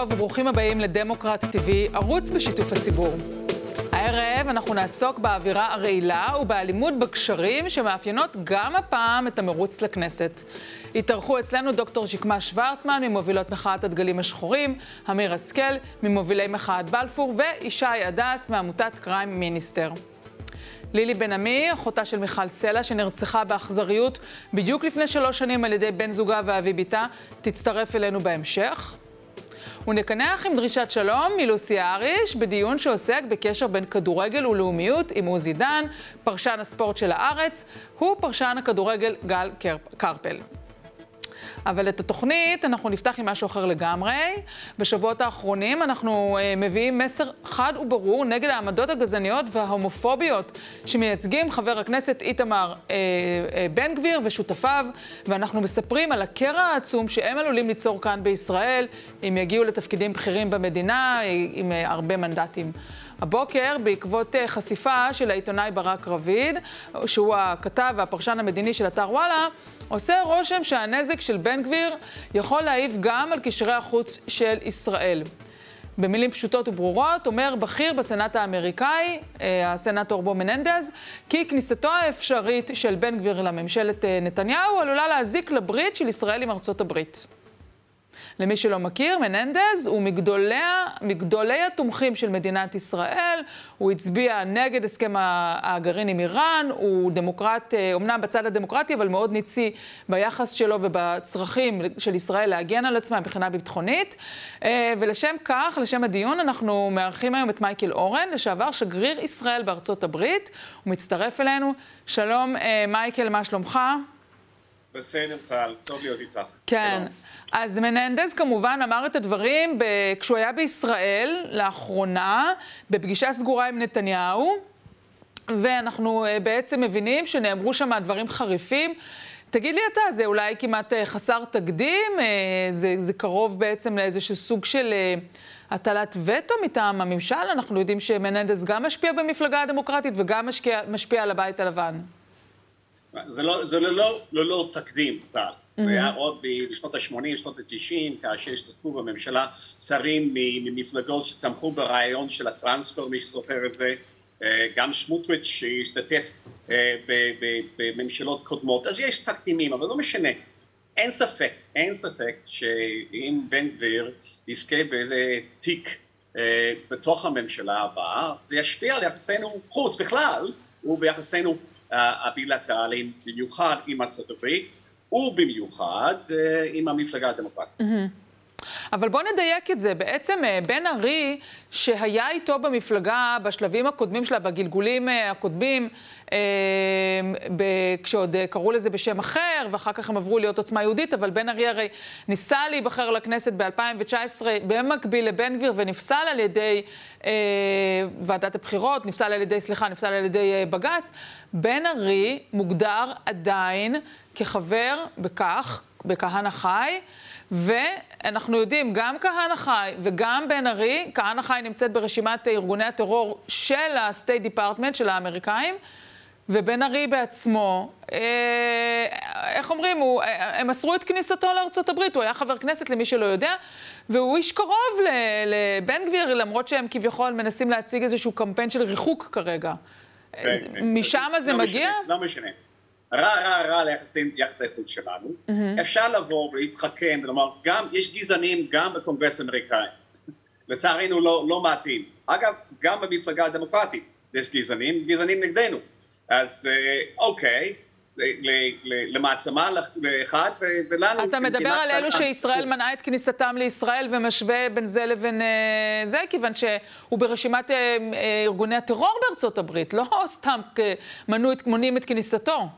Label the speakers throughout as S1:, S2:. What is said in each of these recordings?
S1: טוב וברוכים הבאים לדמוקרט TV, ערוץ בשיתוף הציבור. הערב אנחנו נעסוק באווירה הרעילה ובאלימות בקשרים שמאפיינות גם הפעם את המרוץ לכנסת. התארחו אצלנו דוקטור שקמה שוורצמן ממובילות מחאת הדגלים השחורים, אמיר השכל ממובילי מחאת בלפור וישי הדס מעמותת קריים מיניסטר. לילי בן עמי, אחותה של מיכל סלע, שנרצחה באכזריות בדיוק לפני שלוש שנים על ידי בן זוגה ואבי בתה, תצטרף אלינו בהמשך. ונקנח עם דרישת שלום מלוסי אהריש בדיון שעוסק בקשר בין כדורגל ולאומיות עם עוזי דן, פרשן הספורט של הארץ, ופרשן הכדורגל גל קרפל. אבל את התוכנית אנחנו נפתח עם משהו אחר לגמרי. בשבועות האחרונים אנחנו uh, מביאים מסר חד וברור נגד העמדות הגזעניות וההומופוביות שמייצגים חבר הכנסת איתמר uh, uh, בן גביר ושותפיו, ואנחנו מספרים על הקרע העצום שהם עלולים ליצור כאן בישראל, אם יגיעו לתפקידים בכירים במדינה עם uh, הרבה מנדטים. הבוקר, בעקבות חשיפה של העיתונאי ברק רביד, שהוא הכתב והפרשן המדיני של אתר וואלה, עושה רושם שהנזק של בן גביר יכול להעיב גם על קשרי החוץ של ישראל. במילים פשוטות וברורות, אומר בכיר בסנאט האמריקאי, אה, הסנאטור בו מננדז, כי כניסתו האפשרית של בן גביר לממשלת אה, נתניהו עלולה להזיק לברית של ישראל עם ארצות הברית. למי שלא מכיר, מננדז הוא מגדולי, מגדולי התומכים של מדינת ישראל, הוא הצביע נגד הסכם הגרעין עם איראן, הוא דמוקרט, אומנם אה, בצד הדמוקרטי, אבל מאוד ניצי ביחס שלו ובצרכים של ישראל להגן על עצמה מבחינה ביטחונית. אה, ולשם כך, לשם הדיון, אנחנו מארחים היום את מייקל אורן, לשעבר שגריר ישראל בארצות הברית. הוא מצטרף אלינו. שלום, אה, מייקל, מה שלומך?
S2: בסדר, טל, טוב להיות איתך.
S1: כן. שלום. אז מננדז כמובן אמר את הדברים ב... כשהוא היה בישראל לאחרונה, בפגישה סגורה עם נתניהו, ואנחנו אה, בעצם מבינים שנאמרו שם דברים חריפים. תגיד לי אתה, זה אולי כמעט אה, חסר תקדים? אה, זה, זה קרוב בעצם לאיזשהו סוג של הטלת וטו מטעם הממשל? אנחנו יודעים שמננדס גם משפיע במפלגה הדמוקרטית וגם משקיע, משפיע על הבית הלבן.
S2: זה לא, זה לא, לא, לא, לא תקדים, טל. היה עוד בשנות ה-80, שנות ה-90, כאשר השתתפו בממשלה שרים ממפלגות שתמכו ברעיון של הטרנספר, מי שזוכר את זה, אה, גם סמוטריץ' שהשתתף אה, בממשלות קודמות, אז יש תקדימים, אבל לא משנה. אין ספק, אין ספק שאם בן גביר יזכה באיזה תיק אה, בתוך הממשלה הבאה, זה ישפיע על יחסינו חוץ בכלל, וביחסינו הבילטרליים, במיוחד עם ארצות הברית. ובמיוחד אה, עם המפלגה הדמוקרטית.
S1: אבל בוא נדייק את זה. בעצם אה, בן ארי, שהיה איתו במפלגה בשלבים הקודמים שלה, בגלגולים אה, הקודמים, כשעוד קראו לזה בשם אחר, ואחר כך הם עברו להיות עוצמה יהודית, אבל בן ארי הרי ניסה להיבחר לכנסת ב-2019 במקביל לבן גביר, ונפסל על ידי ועדת הבחירות, נפסל על ידי, סליחה, נפסל על ידי בג"ץ. בן ארי מוגדר עדיין כחבר בכך, בכהנא חי, ואנחנו יודעים, גם כהנא חי וגם בן ארי, כהנא חי נמצאת ברשימת ארגוני הטרור של ה-State Department, של האמריקאים, ובן ארי בעצמו, אה, איך אומרים, הוא, אה, הם אסרו את כניסתו לארצות הברית, הוא היה חבר כנסת למי שלא יודע, והוא איש קרוב לבן גביר, למרות שהם כביכול מנסים להציג איזשהו קמפיין של ריחוק כרגע. כן, כן. משם זה
S2: לא
S1: מגיע?
S2: לא משנה. רע רע רע ליחסי חוץ שלנו, mm-hmm. אפשר לבוא ולהתחכם ולומר, גם, יש גזענים גם בקונגרס האמריקאי, לצערנו לא, לא מעטים, אגב, גם במפלגה הדמוקרטית יש גזענים, גזענים נגדנו, אז אה, אוקיי, למעצמה לאחד, ולנו...
S1: אתה מדבר על אלו שישראל מנעה את כניסתם לישראל ומשווה בין זה לבין אה, זה, כיוון שהוא ברשימת אה, ארגוני הטרור בארצות הברית, לא סתם מונעים את כניסתו.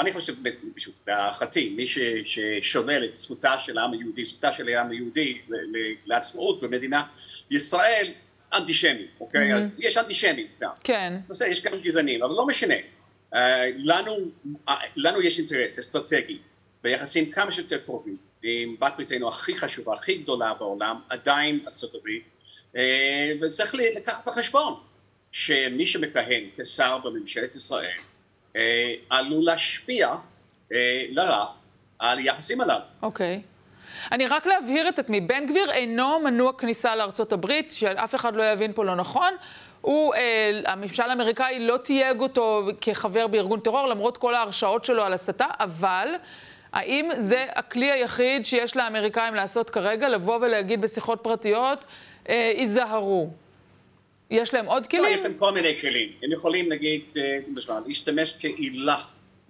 S2: אני חושב, פשוט, להערכתי, מי ששולל את זכותה של העם היהודי, זכותה של העם היהודי לעצמאות במדינה ישראל, אנטישמי, אוקיי? Mm-hmm. אז יש אנטישמים גם.
S1: כן.
S2: בסדר, יש גם גזענים, אבל לא משנה. לנו, uh, לנו יש אינטרס אסטרטגי ביחסים כמה שיותר קרובים עם בת בריתנו הכי חשובה, הכי גדולה בעולם, עדיין ארצות הברית, uh, וצריך לקחת בחשבון שמי שמכהן כשר בממשלת ישראל אה, עלול להשפיע אה, לרע על יחסים עליו.
S1: אוקיי. אני רק להבהיר את עצמי, בן גביר אינו מנוע כניסה לארצות הברית, שאף אחד לא יבין פה לא נכון. הוא, אה, הממשל האמריקאי לא תייג אותו כחבר בארגון טרור, למרות כל ההרשאות שלו על הסתה, אבל האם זה הכלי היחיד שיש לאמריקאים לעשות כרגע, לבוא ולהגיד בשיחות פרטיות, אה, היזהרו? יש להם עוד כלים? לא,
S2: יש להם כל מיני כלים. הם יכולים, נגיד, אה, להשתמש כעילה,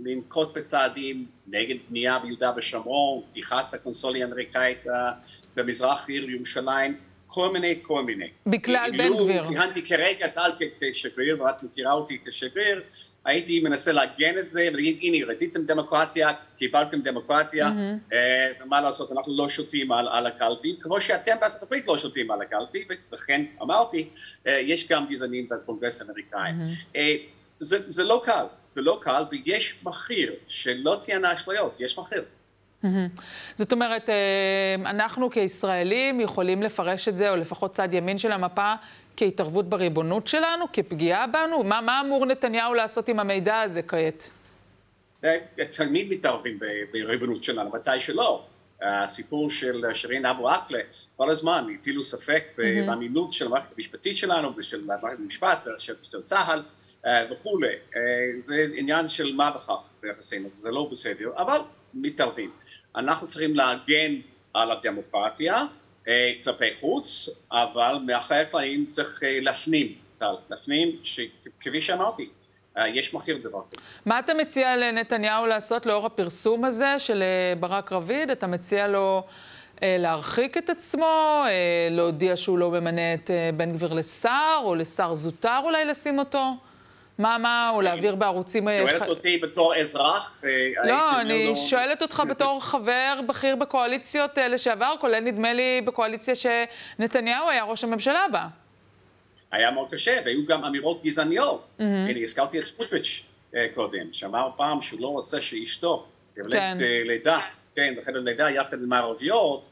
S2: לנקוט בצעדים נגד בנייה ביהודה ושומרון, פתיחת הקונסוליה האמריקאית אה, במזרח עיר ירושלים, כל מיני, כל מיני.
S1: בגלל בן גביר.
S2: כיהנתי כרגע טל כשגריר, ואת מכירה אותי כשגריר, הייתי מנסה לעגן את זה ולהגיד, הנה, רציתם דמוקרטיה, קיבלתם דמוקרטיה, mm-hmm. ומה לעשות, אנחנו לא שותים על, על הקלפי, כמו שאתם בארצות הברית לא שותים על הקלפי, ולכן אמרתי, אה, יש גם גזענים בקונגרס האמריקאי. Mm-hmm. זה, זה לא קל, זה לא קל, ויש מחיר, שלא תהיינה אשליות, יש מחיר.
S1: Mm-hmm. זאת אומרת, אנחנו כישראלים יכולים לפרש את זה, או לפחות צד ימין של המפה, כהתערבות בריבונות שלנו, כפגיעה בנו? מה, מה אמור נתניהו לעשות עם המידע הזה כעת?
S2: תמיד מתערבים בריבונות שלנו, מתי שלא. הסיפור של שירין אבו עקלה, כל הזמן הטילו ספק. באמינות של המערכת המשפטית שלנו ושל מערכת המשפט, של, צה"ל אה, וכולי. אה, זה עניין של מה בכך ביחסינו, זה לא בסדר, אבל מתערבים. אנחנו צריכים להגן על הדמוקרטיה, כלפי חוץ, אבל מאחורי הקלעים צריך אה, להפנים, להפנים שכפי שאמרתי, אה, יש מחיר דבר כזה.
S1: מה אתה מציע לנתניהו לעשות לאור הפרסום הזה של ברק רביד? אתה מציע לו להרחיק את עצמו, להודיע שהוא לא ממנה את בן גביר לשר, או לשר זוטר אולי לשים אותו? מה, מה, או להעביר בערוצים...
S2: שואלת אותי בתור אזרח?
S1: אה, לא, אני שואלת אותך בתור חבר בכיר בקואליציות אה, לשעבר, כולל נדמה לי בקואליציה שנתניהו היה ראש הממשלה בה.
S2: היה מאוד קשה, והיו גם אמירות גזעניות. הנה, הזכרתי את סמוטריץ' אה, קודם, שאמר פעם שהוא לא רוצה שאשתו תבלט כן. לידה, כן, בחדר לידה יחד עם הערביות,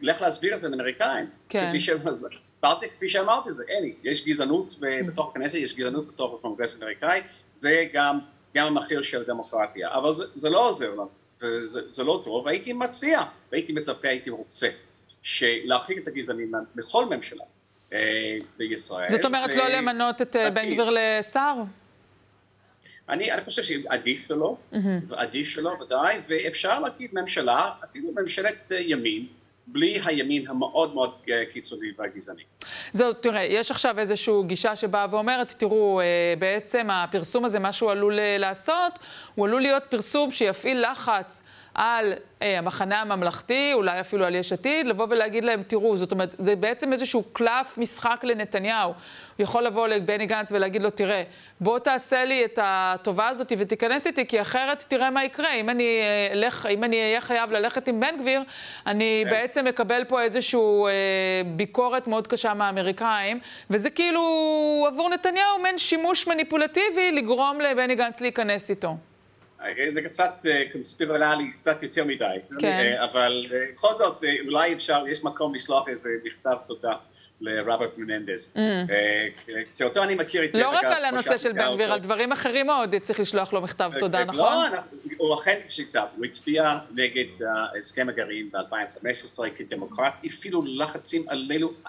S2: לך להסביר את זה לאמריקאים. כן. הסברתי כפי שאמרתי, זה אין, יש גזענות בתוך הכנסת, יש גזענות בתוך הקונגרס האמריקאי, זה גם, גם המחיר של הדמוקרטיה, אבל זה, זה לא עוזר לנו, וזה זה לא טוב, והייתי מציע, והייתי מצפה, הייתי רוצה, להרחיק את הגזענים בכל ממשלה אה, בישראל.
S1: זאת אומרת ו... לא למנות את אה, בן גביר לשר?
S2: אני, אני חושב שעדיף שלו, mm-hmm. ועדיף שלו ודאי, ואפשר להגיד ממשלה, אפילו ממשלת אה, ימין, בלי הימין המאוד מאוד אה, קיצוני והגזעני.
S1: זהו, תראה, יש עכשיו איזושהי גישה שבאה ואומרת, תראו, אה, בעצם הפרסום הזה, מה שהוא עלול אה, לעשות, הוא עלול להיות פרסום שיפעיל לחץ על אה, המחנה הממלכתי, אולי אפילו על יש עתיד, לבוא ולהגיד להם, תראו, זאת אומרת, זה בעצם איזשהו קלף משחק לנתניהו. הוא יכול לבוא לבני גנץ ולהגיד לו, תראה, בוא תעשה לי את הטובה הזאת ותיכנס איתי, כי אחרת תראה מה יקרה. אם אני, אה, אלך, אם אני אהיה חייב ללכת עם בן גביר, אני כן. בעצם אקבל פה איזושהי אה, ביקורת מאוד קשה מהאמריקאים, וזה כאילו עבור נתניהו מעין שימוש מניפולטיבי לגרום לבני גנץ להיכנס איתו.
S2: זה קצת אה, קונספירללי, קצת יותר מדי, כן. אה, אבל אה, בכל זאת אולי אפשר, יש מקום לשלוח איזה מכתב תודה לרוברט מננדז. Mm. כי אני מכיר היטב.
S1: לא רק על הנושא של בן גביר, על דברים אחרים מאוד צריך לשלוח לו מכתב תודה, נכון?
S2: לא, הוא אכן שצריך, הוא הצביע נגד הסכם הגרעין ב-2015 כדמוקרט, אפילו לחצים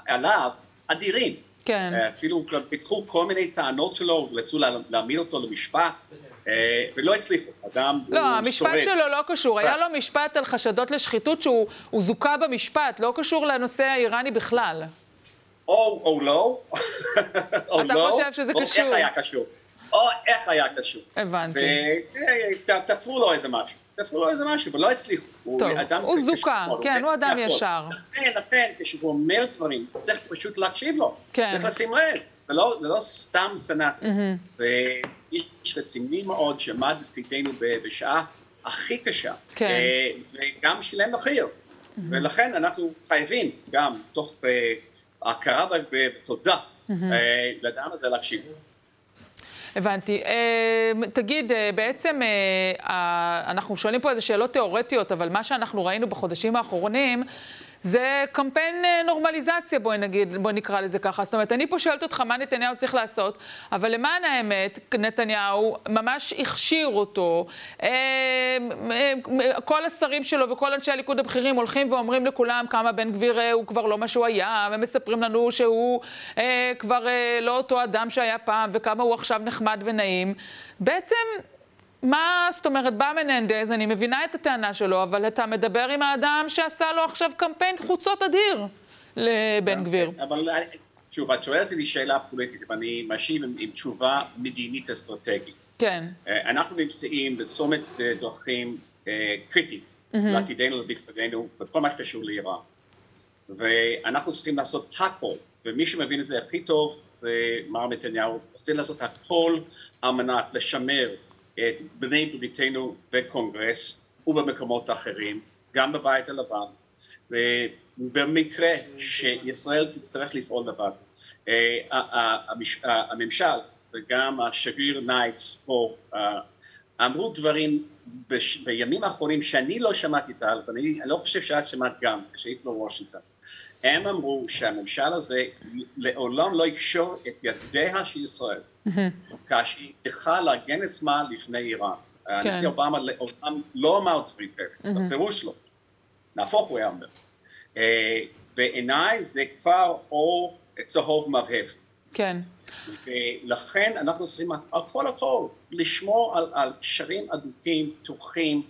S2: עליו אדירים. כן. אפילו פיתחו כל מיני טענות שלו, רצו להעמיד אותו למשפט. אה, ולא הצליחו, אדם
S1: לא, המשפט שורד. שלו לא קשור, היה לו משפט על חשדות לשחיתות שהוא זוכה במשפט, לא קשור לנושא האיראני בכלל.
S2: או, או לא,
S1: או אתה לא, חושב שזה
S2: או
S1: קשור.
S2: איך היה קשור. או איך היה קשור.
S1: הבנתי.
S2: ותפרו לו איזה משהו. תפרו לו איזה משהו, ולא הצליחו.
S1: טוב, הוא, הוא זוכה, כן, הוא אדם ישר.
S2: לכן, לכן, כשהוא אומר דברים, צריך פשוט להקשיב לו. כן. צריך לשים לב. זה לא, זה לא סתם סנאט. Mm-hmm. ואיש רציני מאוד שעמד לצידנו בשעה הכי קשה, כן. אה, וגם שילם מחיר. Mm-hmm. ולכן אנחנו חייבים גם, תוך uh, הכרה ותודה, mm-hmm. uh, לאדם הזה להקשיב.
S1: הבנתי. תגיד, בעצם אנחנו שואלים פה איזה שאלות תיאורטיות, אבל מה שאנחנו ראינו בחודשים האחרונים, זה קמפיין אה, נורמליזציה, בואי נגיד, בואי נקרא לזה ככה. זאת אומרת, אני פה שואלת אותך מה נתניהו צריך לעשות, אבל למען האמת, נתניהו ממש הכשיר אותו. אה, אה, כל השרים שלו וכל אנשי הליכוד הבכירים הולכים ואומרים לכולם כמה בן גביר הוא כבר לא מה שהוא היה, ומספרים לנו שהוא כבר לא אותו אדם שהיה פעם, וכמה הוא עכשיו נחמד ונעים. בעצם... מה, זאת אומרת, בא מננדז, אני מבינה את הטענה שלו, אבל אתה מדבר עם האדם שעשה לו עכשיו קמפיין חוצות אדיר לבן גביר.
S2: אבל שוב, את שואלת אותי שאלה פוליטית, ואני משיב עם, עם תשובה מדינית אסטרטגית.
S1: כן.
S2: אה, אנחנו נמצאים בצומת אה, דרכים אה, קריטי לעתידנו ולביטחוננו בכל מה שקשור לאיראן. ואנחנו צריכים לעשות הכל, ומי שמבין את זה הכי טוב זה מר נתניהו, צריך לעשות הכל על מנת לשמר בני בריתנו בקונגרס ובמקומות אחרים, גם בבית הלבן, ובמקרה שישראל תצטרך לפעול לבד, אה, הממשל וגם השגריר ניידס פה אה, אמרו דברים בימים האחרונים שאני לא שמעתי טל, ואני לא חושב שאת שמעת גם כשהיית בוושינגטון. הם אמרו שהממשל הזה לעולם לא יקשור את ידיה של ישראל כאשר היא צריכה להגן עצמה לפני איראן. כן. הנשיא אובמה לעולם לא אמר דברים כאלה, בפירוש לא. נהפוך הוא היה אומר. אה, בעיניי זה כבר אור צהוב מבהב.
S1: כן.
S2: ולכן אנחנו צריכים על כל הכל לשמור על, על קשרים אדוקים, פתוחים,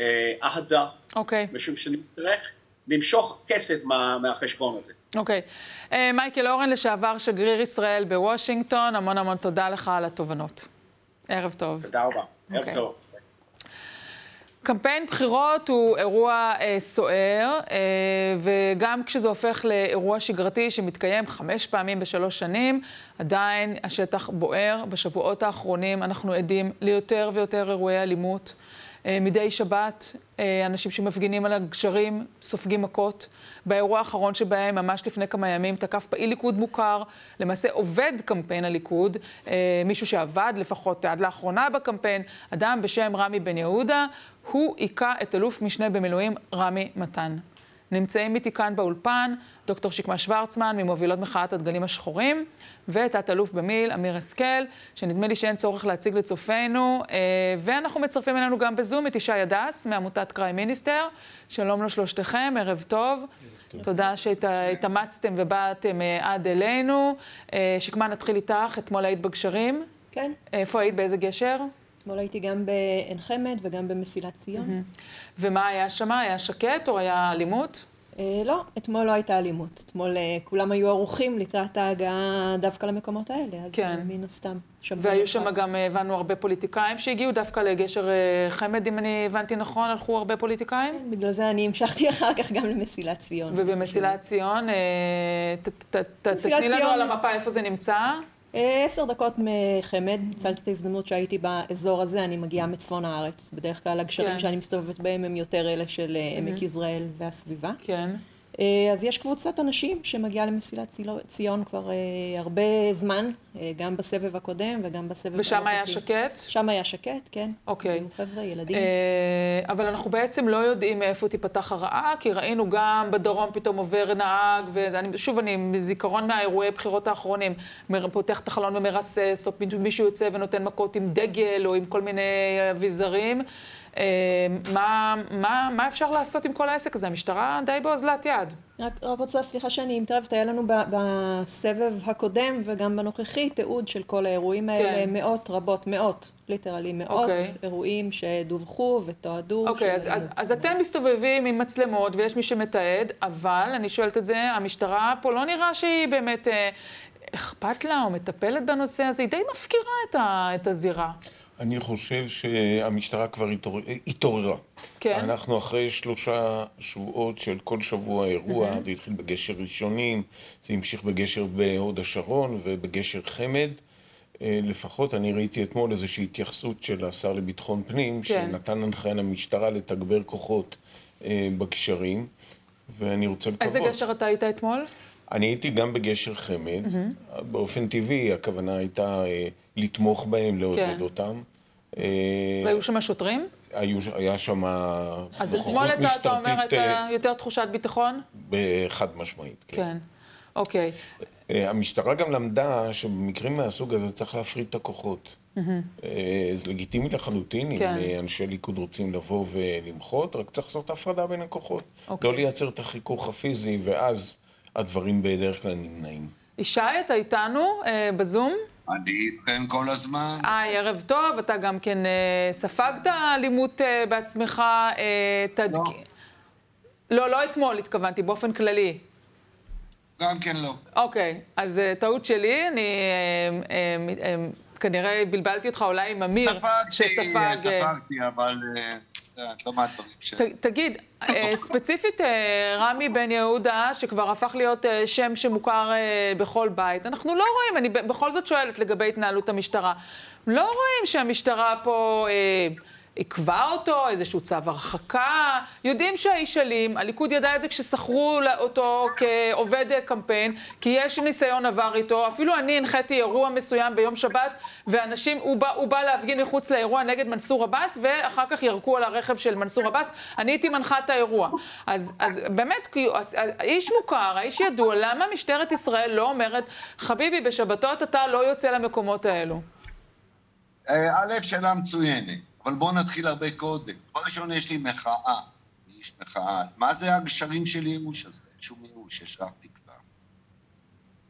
S2: אה, אהדה.
S1: אוקיי.
S2: משום שנצטרך למשוך כסף מה, מהחשבון הזה.
S1: אוקיי. Okay. אה, uh, מייקל אורן, לשעבר שגריר ישראל בוושינגטון, המון המון תודה לך על התובנות. ערב טוב.
S2: תודה רבה. Okay. ערב אוקיי. טוב.
S1: קמפיין בחירות הוא אירוע אה, סוער, אה, וגם כשזה הופך לאירוע שגרתי שמתקיים חמש פעמים בשלוש שנים, עדיין השטח בוער. בשבועות האחרונים אנחנו עדים ליותר ויותר אירועי אלימות. אה, מדי שבת אה, אנשים שמפגינים על הגשרים סופגים מכות. באירוע האחרון שבהם, ממש לפני כמה ימים, תקף פעיל ליכוד מוכר, למעשה עובד קמפיין הליכוד, אה, מישהו שעבד לפחות עד לאחרונה בקמפיין, אדם בשם רמי בן יהודה, הוא היכה את אלוף משנה במילואים רמי מתן. נמצאים איתי כאן באולפן דוקטור שקמה שוורצמן, ממובילות מחאת הדגלים השחורים, ותת-אלוף במיל, אמיר השכל, שנדמה לי שאין צורך להציג לצופינו, אה, ואנחנו מצרפים אלינו גם בזום את ישי הדס, מעמותת קריי מיניסטר. שלום לשלושתכם, ערב טוב. תודה שהתאמצתם ובאתם אה, עד אלינו. אה, שקמה, נתחיל איתך, אתמול היית בגשרים.
S3: כן.
S1: איפה היית? באיזה גשר?
S3: אתמול הייתי גם בעין חמד וגם במסילת ציון.
S1: ומה היה שם? היה שקט או היה אלימות?
S3: אה, לא, אתמול לא הייתה אלימות. אתמול אה, כולם היו ערוכים לקראת ההגעה דווקא למקומות האלה, אז כן. מן הסתם.
S1: והיו שם גם, אה, הבנו, הרבה פוליטיקאים שהגיעו דווקא לגשר חמד, אם אני הבנתי נכון, הלכו הרבה פוליטיקאים?
S3: כן, בגלל זה אני המשכתי אחר כך גם למסילת ציון.
S1: ובמסילת ציון, תתני לנו על המפה איפה זה נמצא.
S3: עשר דקות מחמד, ניצלתי את ההזדמנות שהייתי באזור הזה, אני מגיעה מצפון הארץ. בדרך כלל הגשרים כן. שאני מסתובבת בהם הם יותר אלה של mm-hmm. עמק יזרעאל והסביבה.
S1: כן.
S3: אה, אז יש קבוצת אנשים שמגיעה למסילת ציון כבר אה, הרבה זמן, אה, גם בסבב הקודם וגם בסבב...
S1: ושם היה שקט?
S3: שם היה שקט, כן.
S1: אוקיי.
S3: חבר'ה, ילדים.
S1: אבל אנחנו בעצם לא יודעים מאיפה תיפתח הרעה, כי ראינו גם בדרום פתאום עובר נהג, ושוב, אני מזיכרון מהאירועי בחירות האחרונים, פותח את החלון ומרסס, או מישהו יוצא ונותן מכות עם דגל, או עם כל מיני אביזרים. אה, מה, מה, מה אפשר לעשות עם כל העסק הזה? המשטרה די באוזלת יד.
S3: רק, רק רוצה, סליחה שאני מתערבת, היה לנו בסבב הקודם וגם בנוכחי תיעוד של כל האירועים האלה, כן. מאות רבות, מאות, ליטרלי מאות okay. אוקיי. אירועים שדווחו ותועדו.
S1: אוקיי, okay, אז, אז, אז אתם מסתובבים עם מצלמות ויש מי שמתעד, אבל אני שואלת את זה, המשטרה פה לא נראה שהיא באמת אה, אכפת לה או מטפלת בנושא הזה, היא די מפקירה את, ה, את הזירה.
S4: אני חושב שהמשטרה כבר התעוררה.
S1: כן.
S4: אנחנו אחרי שלושה שבועות של כל שבוע אירוע, mm-hmm. זה התחיל בגשר ראשונים, זה המשיך בגשר בהוד השרון ובגשר חמד. אה, לפחות אני ראיתי אתמול איזושהי התייחסות של השר לביטחון פנים, כן. שנתן הנחיה למשטרה לתגבר כוחות אה, בגשרים, ואני רוצה לקוות.
S1: איזה גשר אתה היית אתמול?
S4: אני הייתי גם בגשר חמד. Mm-hmm. באופן טבעי, הכוונה הייתה... אה, לתמוך בהם, לעודד כן. אותם.
S1: והיו שם שוטרים?
S4: היו, היה שם
S1: אז אתמול אתה אומר את יותר תחושת ביטחון?
S4: חד משמעית,
S1: כן. כן, אוקיי.
S4: המשטרה גם למדה שבמקרים מהסוג הזה צריך להפריד את הכוחות. זה לגיטימי לחלוטין, כן. אם אנשי ליכוד רוצים לבוא ולמחות, רק צריך לעשות הפרדה בין הכוחות. אוקיי. לא לייצר את החיכוך הפיזי, ואז הדברים בדרך כלל נמנעים.
S1: ישי, אתה איתנו אה, בזום?
S5: אני איתכם כל הזמן.
S1: היי, ערב טוב, אתה גם כן אה, ספגת אלימות אה, בעצמך. אה, תד... לא. לא, לא אתמול התכוונתי, באופן כללי.
S5: גם כן לא.
S1: אוקיי, אז אה, טעות שלי, אני אה, אה, אה, כנראה בלבלתי אותך אולי עם אמיר,
S5: שספג... ספגתי, ספגתי, אבל... לא מהדברים ש...
S1: תגיד, ספציפית רמי בן יהודה, שכבר הפך להיות שם שמוכר בכל בית, אנחנו לא רואים, אני בכל זאת שואלת לגבי התנהלות המשטרה, לא רואים שהמשטרה פה... עיכבה אותו, איזשהו צו הרחקה. יודעים שהאיש אלים, הליכוד ידע את זה כששכרו אותו כעובד קמפיין, כי יש ניסיון עבר איתו. אפילו אני הנחיתי אירוע מסוים ביום שבת, ואנשים, הוא בא, הוא בא להפגין מחוץ לאירוע נגד מנסור עבאס, ואחר כך ירקו על הרכב של מנסור עבאס. אני הייתי מנחה את האירוע. אז, אז באמת, האיש מוכר, האיש ידוע, למה משטרת ישראל לא אומרת, חביבי, בשבתות אתה לא יוצא למקומות האלו?
S5: אה, א', שאלה מצוינת. אבל בואו נתחיל הרבה קודם. דבר ראשון, יש לי מחאה. איש מחאה. מה זה הגשרים של ייאוש הזה? אין שום ייאוש, יש רק תקווה.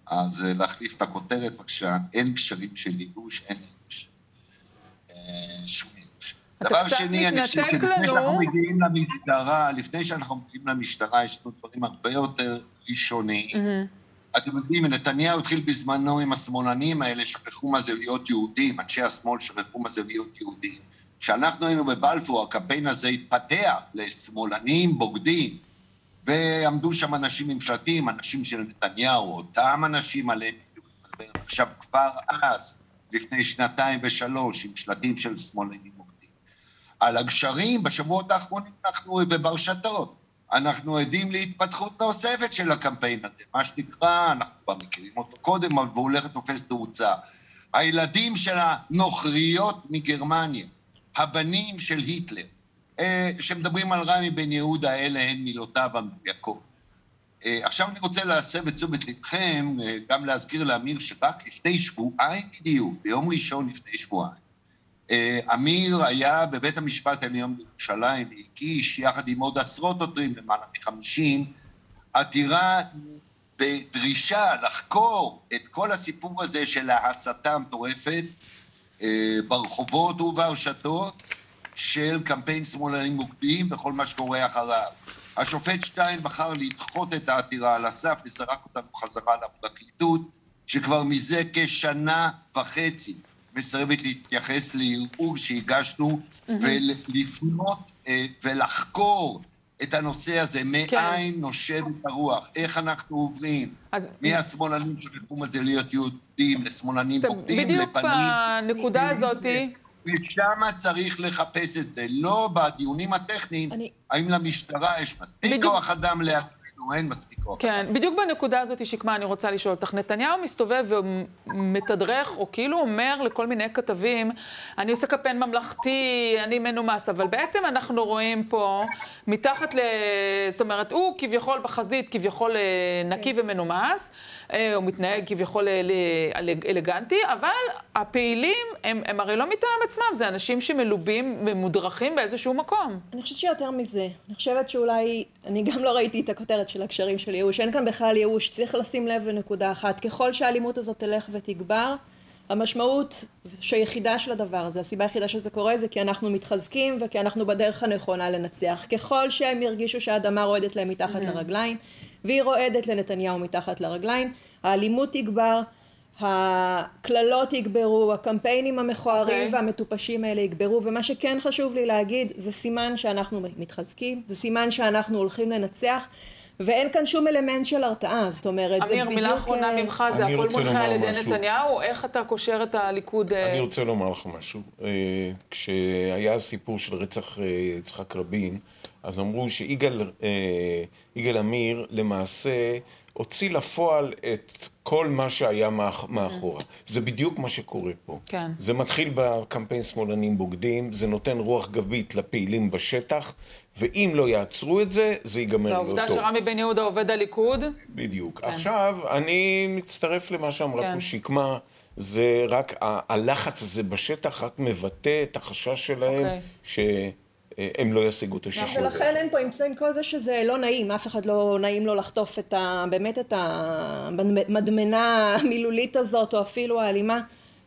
S5: אז אה, להחליף את הכותרת, בבקשה. אין גשרים של ייאוש, אין ייאוש. אה, שום ייאוש. דבר שני, אני חושב שלפני שאנחנו מגיעים למשטרה, לפני שאנחנו מגיעים למשטרה, יש לנו דברים הרבה יותר ראשוניים. אתם יודעים, נתניהו התחיל בזמנו עם השמאלנים האלה, שכחו מה זה להיות יהודים, אנשי השמאל שכחו מה זה להיות יהודים. כשאנחנו היינו בבלפור, הקמפיין הזה התפתח לשמאלנים בוגדים, ועמדו שם אנשים עם שלטים, אנשים של נתניהו, אותם אנשים עליהם עכשיו כבר אז, לפני שנתיים ושלוש, עם שלטים של שמאלנים בוגדים. על הגשרים, בשבועות האחרונים אנחנו, וברשתות, אנחנו עדים להתפתחות נוספת של הקמפיין הזה, מה שנקרא, אנחנו כבר מכירים אותו קודם, אבל הוא הולך לתופס תאוצה. הילדים של הנוכריות מגרמניה, הבנים של היטלר, אה, שמדברים על רמי בן יהודה, אלה הן מילותיו המדויקות. אה, עכשיו אני רוצה להסב את תשומת לבכם, אה, גם להזכיר לאמיר שרק לפני שבועיים בדיוק, ביום ראשון לפני שבועיים, אמיר היה בבית המשפט העליון בירושלים והגיש, יחד עם עוד עשרות עותרים, למעלה מחמישים, עתירה בדרישה לחקור את כל הסיפור הזה של ההסתה המטורפת ברחובות וברשתות של קמפיין שמאלנים מוקדים וכל מה שקורה אחריו. השופט שטיין בחר לדחות את העתירה על הסף וזרק אותנו חזרה לפרקליטות, שכבר מזה כשנה וחצי מסרבת להתייחס לערעור שהגשנו mm-hmm. ולפנות אה, ולחקור את הנושא הזה, כן. מאין נושבת הרוח, איך אנחנו עוברים אז... מהשמאלנים של התחום הזה להיות יהודים לשמאלנים בוגדים,
S1: לפנים. בדיוק בנקודה הזאת...
S5: ושם צריך לחפש את זה, לא בדיונים הטכניים, אני... האם למשטרה יש מספיק בדיוק... כוח אדם להגיד לנו אין מספיק כוח.
S1: כן, בדיוק בנקודה הזאת, שקמה, אני רוצה לשאול אותך. נתניהו מסתובב ומתדרך, או כאילו אומר לכל מיני כתבים, אני עושה קמפיין ממלכתי, אני מנומס, אבל בעצם אנחנו רואים פה, מתחת ל... זאת אומרת, הוא כביכול בחזית, כביכול אה, נקי ומנומס, אה, הוא מתנהג כביכול אה, אלגנטי, אבל הפעילים הם, הם הרי לא מטעם עצמם, זה אנשים שמלובים, ממודרכים באיזשהו מקום.
S3: אני חושבת שיותר מזה. אני חושבת שאולי, אני גם לא ראיתי את הכותרת של הקשרים של ייאוש, אין כאן בכלל ייאוש, צריך לשים לב לנקודה אחת. ככל שהאלימות הזאת תלך ותגבר, המשמעות שהיחידה של הדבר הזה, הסיבה היחידה שזה קורה זה כי אנחנו מתחזקים וכי אנחנו בדרך הנכונה לנצח. ככל שהם ירגישו שהאדמה רועדת להם מתחת mm-hmm. לרגליים, והיא רועדת לנתניהו מתחת לרגליים, האלימות תגבר, הקללות יגברו, הקמפיינים המכוערים okay. אוקיי. והמטופשים האלה יגברו, ומה שכן חשוב לי להגיד, זה סימן שאנחנו מתחזקים, זה סימן שאנחנו הולכים לנצח. ואין כאן שום אלמנט של הרתעה, זאת אומרת, זה
S1: בדיוק... אמיר, מילה אחרונה אה, ממך, זה הכל מונחה על ידי נתניהו, איך אתה קושר את הליכוד...
S4: אה? אני רוצה לומר לך משהו. אה, כשהיה הסיפור של רצח יצחק רבין, אז אמרו שיגאל עמיר למעשה הוציא לפועל את כל מה שהיה מאחורה. זה בדיוק מה שקורה פה.
S1: כן.
S4: זה מתחיל בקמפיין שמאלנים בוגדים, זה נותן רוח גבית לפעילים בשטח, ואם לא יעצרו את זה, זה ייגמר לא טוב.
S1: והעובדה שרמי בן יהודה עובד הליכוד?
S4: בדיוק. כן. עכשיו, אני מצטרף למה שאמרה כן. פה שקמה. זה רק, הלחץ הזה בשטח רק מבטא את החשש שלהם, okay. אוקיי. שהם לא ישיגו את השישור.
S3: ולכן אין פה, עם כל זה שזה לא נעים, אף אחד לא נעים לו לחטוף את ה... באמת את המדמנה המילולית הזאת, או אפילו האלימה.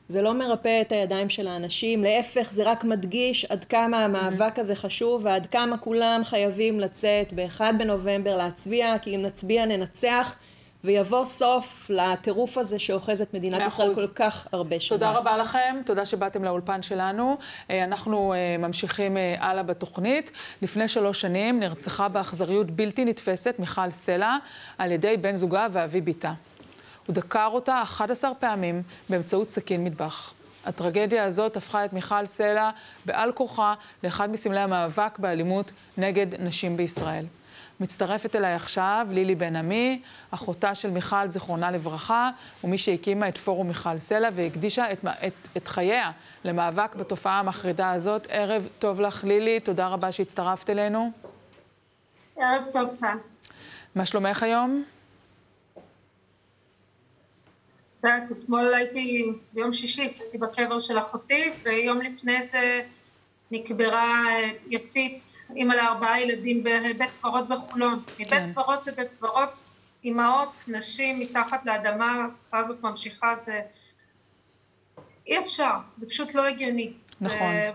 S3: זה לא מרפא את הידיים של האנשים, להפך זה רק מדגיש עד כמה המאבק הזה חשוב ועד כמה כולם חייבים לצאת באחד בנובמבר להצביע, כי אם נצביע ננצח. ויבוא סוף לטירוף הזה שאוחז את מדינת ישראל כל כך הרבה שנים.
S1: תודה רבה לכם, תודה שבאתם לאולפן שלנו. אה, אנחנו אה, ממשיכים אה, הלאה בתוכנית. לפני שלוש שנים נרצחה באכזריות בלתי נתפסת מיכל סלע על ידי בן זוגה ואבי בתה. הוא דקר אותה 11 פעמים באמצעות סכין מטבח. הטרגדיה הזאת הפכה את מיכל סלע בעל כוחה לאחד מסמלי המאבק באלימות נגד נשים בישראל. מצטרפת אליי עכשיו לילי בן עמי, אחותה של מיכל, זיכרונה לברכה, ומי שהקימה את פורום מיכל סלע והקדישה את, את, את חייה למאבק בתופעה המחרידה הזאת. ערב טוב לך, לילי, תודה רבה שהצטרפת אלינו.
S6: ערב טוב, טל.
S1: מה שלומך היום?
S6: יודעת, אתמול הייתי, ביום שישי, הייתי בקבר של אחותי, ויום לפני זה נקברה אה, יפית, אימא לארבעה ילדים בבית קברות בחולון. כן. מבית קברות לבית קברות, אימהות, נשים מתחת לאדמה, התופעה הזאת ממשיכה, זה... אי אפשר, זה פשוט לא הגיוני.
S1: נכון. זה...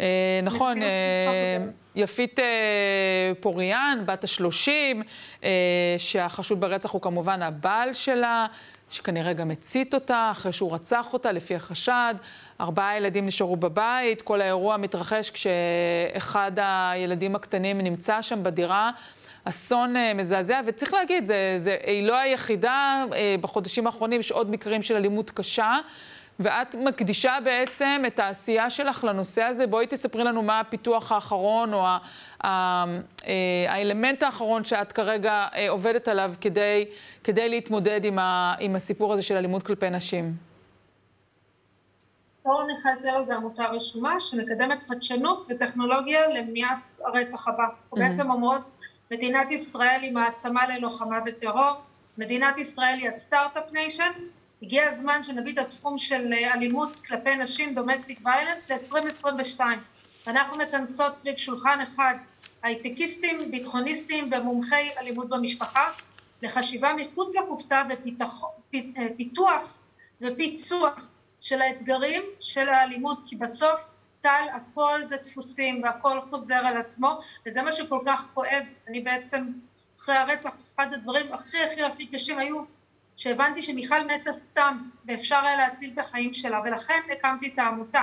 S1: אה, נכון, אה, יפית אה, פוריאן, בת השלושים, אה, שהחשוד ברצח הוא כמובן הבעל שלה, שכנראה גם הצית אותה אחרי שהוא רצח אותה, לפי החשד. ארבעה ילדים נשארו בבית, כל האירוע מתרחש כשאחד הילדים הקטנים נמצא שם בדירה. אסון uh, מזעזע, וצריך להגיד, זה, זה, היא לא היחידה, uh, בחודשים האחרונים יש עוד מקרים של אלימות קשה, ואת מקדישה בעצם את העשייה שלך לנושא הזה. בואי תספרי לנו מה הפיתוח האחרון, או ה, ה, uh, האלמנט האחרון שאת כרגע uh, עובדת עליו כדי, כדי להתמודד עם, ה, עם הסיפור הזה של אלימות כלפי נשים.
S6: פורום מיכל סלע זה עמותה רשומה שמקדמת חדשנות וטכנולוגיה למניעת הרצח הבא. mm-hmm. בעצם אומרות, מדינת ישראל היא מעצמה ללוחמה בטרור, מדינת ישראל היא ה start-up nation, הגיע הזמן שנביא את התחום של אלימות כלפי נשים, domestic violence, ל-2022. אנחנו מכנסות סביב שולחן אחד הייטקיסטים, ביטחוניסטים ומומחי אלימות במשפחה, לחשיבה מחוץ לקופסה ופיתוח ופיצוח של האתגרים של האלימות, כי בסוף טל הכל זה דפוסים והכל חוזר על עצמו, וזה מה שכל כך כואב. אני בעצם, אחרי הרצח, אחד הדברים הכי הכי הכי קשים היו שהבנתי שמיכל מתה סתם, ואפשר היה להציל את החיים שלה, ולכן הקמתי את העמותה.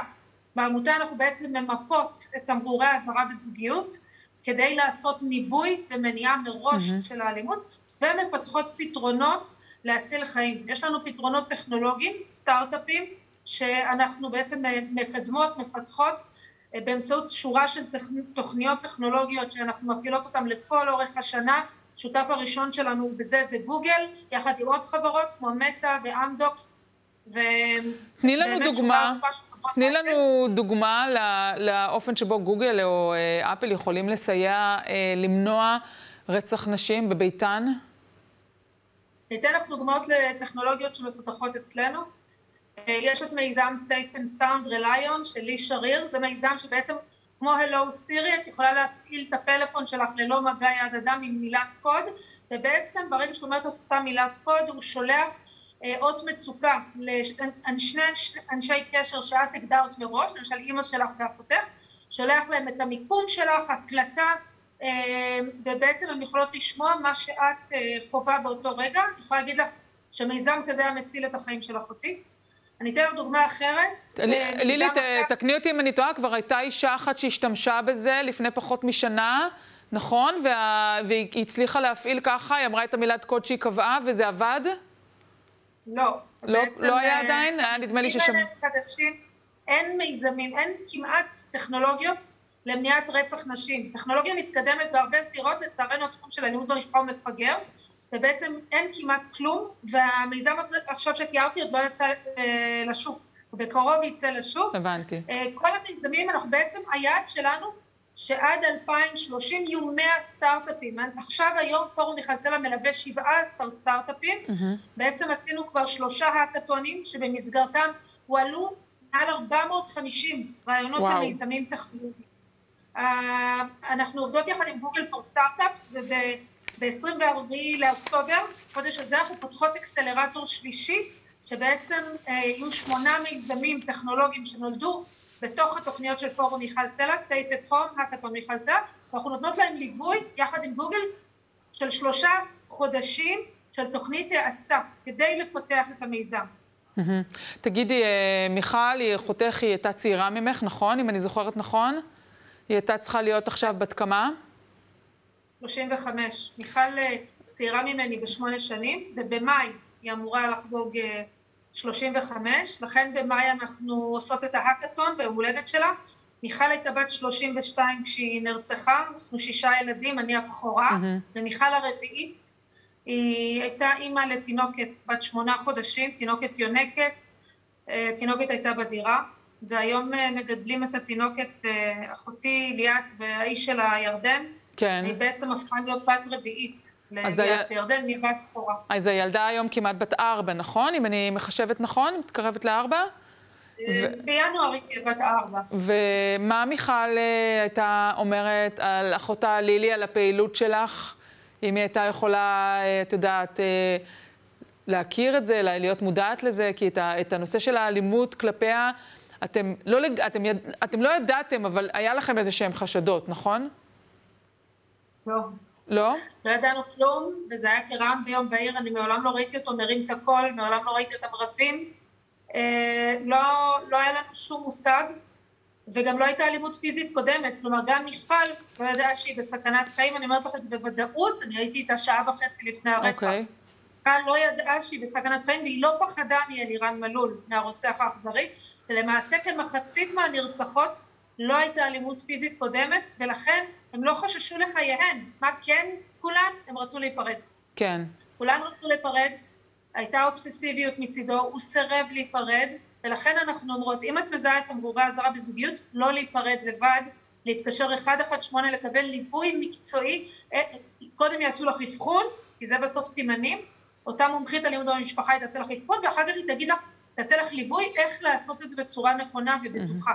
S6: בעמותה אנחנו בעצם ממפות את תמרורי האזהרה בזוגיות, כדי לעשות ניבוי ומניעה מראש mm-hmm. של האלימות, ומפתחות פתרונות להציל חיים. יש לנו פתרונות טכנולוגיים, סטארט-אפים, שאנחנו בעצם מקדמות, מפתחות אה, באמצעות שורה של תוכניות טכנולוגיות שאנחנו מפעילות אותן לכל אורך השנה. השותף הראשון שלנו בזה זה גוגל, יחד עם עוד חברות כמו מטא ואמדוקס. ו...
S1: תני לנו דוגמה, תני לנו דוגמה לאופן שבו גוגל או אה, אפל יכולים לסייע אה, למנוע רצח נשים בביתן.
S6: אני אתן לך דוגמאות לטכנולוגיות שמפותחות אצלנו. יש את מיזם Safe and Sound Relion של לי שריר, זה מיזם שבעצם כמו Hello Siri, את יכולה להפעיל את הפלאפון שלך ללא מגע יד אדם עם מילת קוד, ובעצם ברגע שאת אומרת את אותה מילת קוד, הוא שולח אה, אות מצוקה לשני אנשי קשר שאת הגדרת מראש, למשל אימא שלך ואחותך, שולח להם את המיקום שלך, הקלטה, אה, ובעצם הן יכולות לשמוע מה שאת אה, חווה באותו רגע. אני יכולה להגיד לך שמיזם כזה היה מציל את החיים של אחותי. אני אתן לך דוגמה אחרת.
S1: לילי, תקני אותי אם אני טועה, כבר הייתה אישה אחת שהשתמשה בזה לפני פחות משנה, נכון? והיא הצליחה להפעיל ככה, היא אמרה את המילת קוד שהיא קבעה, וזה עבד?
S6: לא.
S1: לא, לא היה אה, עדיין? היה נדמה לי ששם...
S6: חדשים, אין מיזמים, אין כמעט טכנולוגיות למניעת רצח נשים. טכנולוגיה מתקדמת בהרבה זירות, לצערנו התחום של אלימות במשפחה הוא מפגר, ובעצם אין כמעט כלום, והמיזם הזה עכשיו שתיארתי עוד לא יצא אה, לשוק, בקרוב יצא לשוק.
S1: הבנתי.
S6: אה, כל המיזמים, אנחנו בעצם, היעד שלנו שעד 2030 יהיו 100 סטארט-אפים. עכשיו היום פורום מיכל סלע מלווה 17 סטארט-אפים, mm-hmm. בעצם עשינו כבר שלושה האקתונים שבמסגרתם הועלו מעל 450 רעיונות וואו. למיזמים טכנולוגיים. Uh, אנחנו עובדות יחד עם גוגל פור סטארט-אפס וב-24 לאוקטובר, חודש הזה אנחנו פותחות אקסלרטור שלישי שבעצם uh, יהיו שמונה מיזמים טכנולוגיים שנולדו בתוך התוכניות של פורום מיכל סלע, סייף את הום, האקתון מיכל סלע, ואנחנו נותנות להם ליווי יחד עם גוגל של שלושה חודשים של תוכנית האצה כדי לפתח את המיזם.
S1: תגידי, אה, מיכל, אחותך, היא הייתה צעירה ממך, נכון? אם אני זוכרת נכון? היא הייתה צריכה להיות עכשיו בת כמה?
S6: 35. מיכל אה, צעירה ממני בשמונה שנים, ובמאי היא אמורה לחגוג אה, 35, לכן במאי אנחנו עושות את ההאקתון ביום הולדת שלה. מיכל הייתה בת 32 כשהיא נרצחה, אנחנו שישה ילדים, אני הבכורה, mm-hmm. ומיכל הרביעית, היא הייתה אימא לתינוקת בת שמונה חודשים, תינוקת יונקת, אה, תינוקת הייתה בדירה, והיום אה, מגדלים את התינוקת אה, אחותי ליאת והאיש שלה ירדן, כן. היא בעצם הפכה להיות בת רביעית לליאת. וירדן מבת בכורה.
S1: אז הילדה היום כמעט בת ארבע, נכון? אם אני מחשבת נכון? מתקרבת לארבע?
S6: ו... בינואר היא תהיה בת ארבע.
S1: ומה מיכל אה, הייתה אומרת על אחותה לילי, על הפעילות שלך? אם היא הייתה יכולה, אה, את יודעת, אה, להכיר את זה, להיות מודעת לזה, כי את, את הנושא של האלימות כלפיה, אתם לא, אתם, אתם לא ידעתם, אבל היה לכם איזה שהם חשדות, נכון?
S6: לא.
S1: לא?
S6: לא ידענו כלום, וזה היה כרעם ביום בהיר, אני מעולם לא ראיתי אותו מרים את הקול, מעולם לא ראיתי אותם רבים. אה, לא, לא היה לנו שום מושג, וגם לא הייתה אלימות פיזית קודמת, כלומר גם מיכל לא ידעה שהיא בסכנת חיים, אני אומרת לך את זה בוודאות, אני הייתי איתה שעה וחצי לפני הרצח. Okay. אוקיי. מיכל לא ידעה שהיא בסכנת חיים והיא לא פחדה מאלירן מלול, מהרוצח האכזרי, ולמעשה כמחצית מהנרצחות לא הייתה אלימות פיזית קודמת, ולכן הם לא חששו לחייהן. מה כן כולן? הם רצו להיפרד.
S1: כן.
S6: כולן רצו להיפרד, הייתה אובססיביות מצידו, הוא סירב להיפרד, ולכן אנחנו אומרות, אם את מזהה את תמרורי אזהרה בזוגיות, לא להיפרד לבד, להתקשר 118, לקבל ליווי מקצועי, אה, קודם יעשו לך אבחון, כי זה בסוף סימנים, אותה מומחית אלימות במשפחה היא תעשה לך אבחון, ואחר כך היא תגיד לך, תעשה לך ליווי, איך לעשות את זה בצורה נכונה ובטוחה.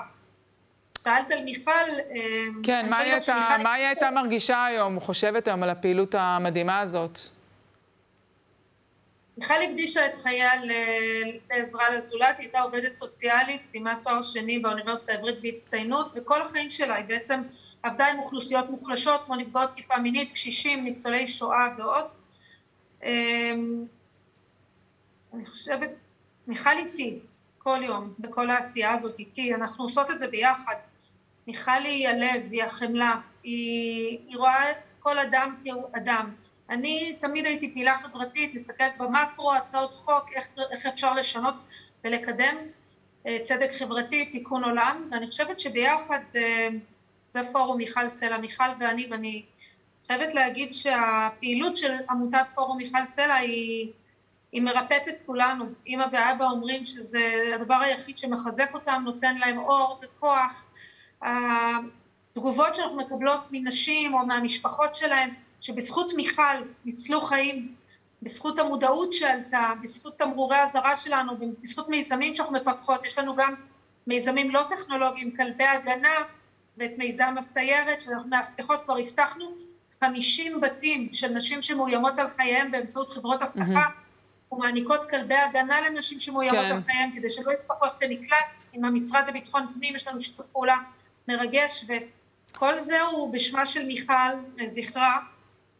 S6: שאלת על מיכל... אה,
S1: כן, מה היא, הייתה, הייתה מרגישה היום, חושבת היום על הפעילות המדהימה הזאת?
S6: מיכל הקדישה את חייה לעזרה לזולת, היא הייתה עובדת סוציאלית, סיימה תואר שני באוניברסיטה העברית בהצטיינות, וכל החיים שלה היא בעצם עבדה עם אוכלוסיות מוחלשות, כמו נפגעות תקיפה מינית, קשישים, ניצולי שואה ועוד. אמ, אני חושבת, מיכל איתי, כל יום, בכל העשייה הזאת איתי, אנחנו עושות את זה ביחד. מיכל היא הלב, היא החמלה, היא, היא רואה כל אדם כאדם. אני תמיד הייתי פעילה חברתית, מסתכלת במקרו, הצעות חוק, איך, איך אפשר לשנות ולקדם אה, צדק חברתי, תיקון עולם, ואני חושבת שביחד זה, זה פורום מיכל סלע, מיכל ואני, ואני חייבת להגיד שהפעילות של עמותת פורום מיכל סלע היא, היא מרפאת את כולנו. אמא ואבא אומרים שזה הדבר היחיד שמחזק אותם, נותן להם אור וכוח. התגובות שאנחנו מקבלות מנשים או מהמשפחות שלהם, שבזכות מיכל ניצלו חיים, בזכות המודעות שעלתה, בזכות תמרורי אזהרה שלנו, בזכות מיזמים שאנחנו מפתחות, יש לנו גם מיזמים לא טכנולוגיים, כלבי הגנה ואת מיזם הסיירת שאנחנו מאבטחות, כבר הבטחנו 50 בתים של נשים שמאוימות על חייהם באמצעות חברות אבטחה, mm-hmm. ומעניקות כלבי הגנה לנשים שמאוימות כן. על חייהם כדי שלא יצטרכו ללכת למקלט, עם המשרד לביטחון פנים יש לנו שיתוף פעולה מרגש, וכל זה הוא בשמה של מיכל, זכרה,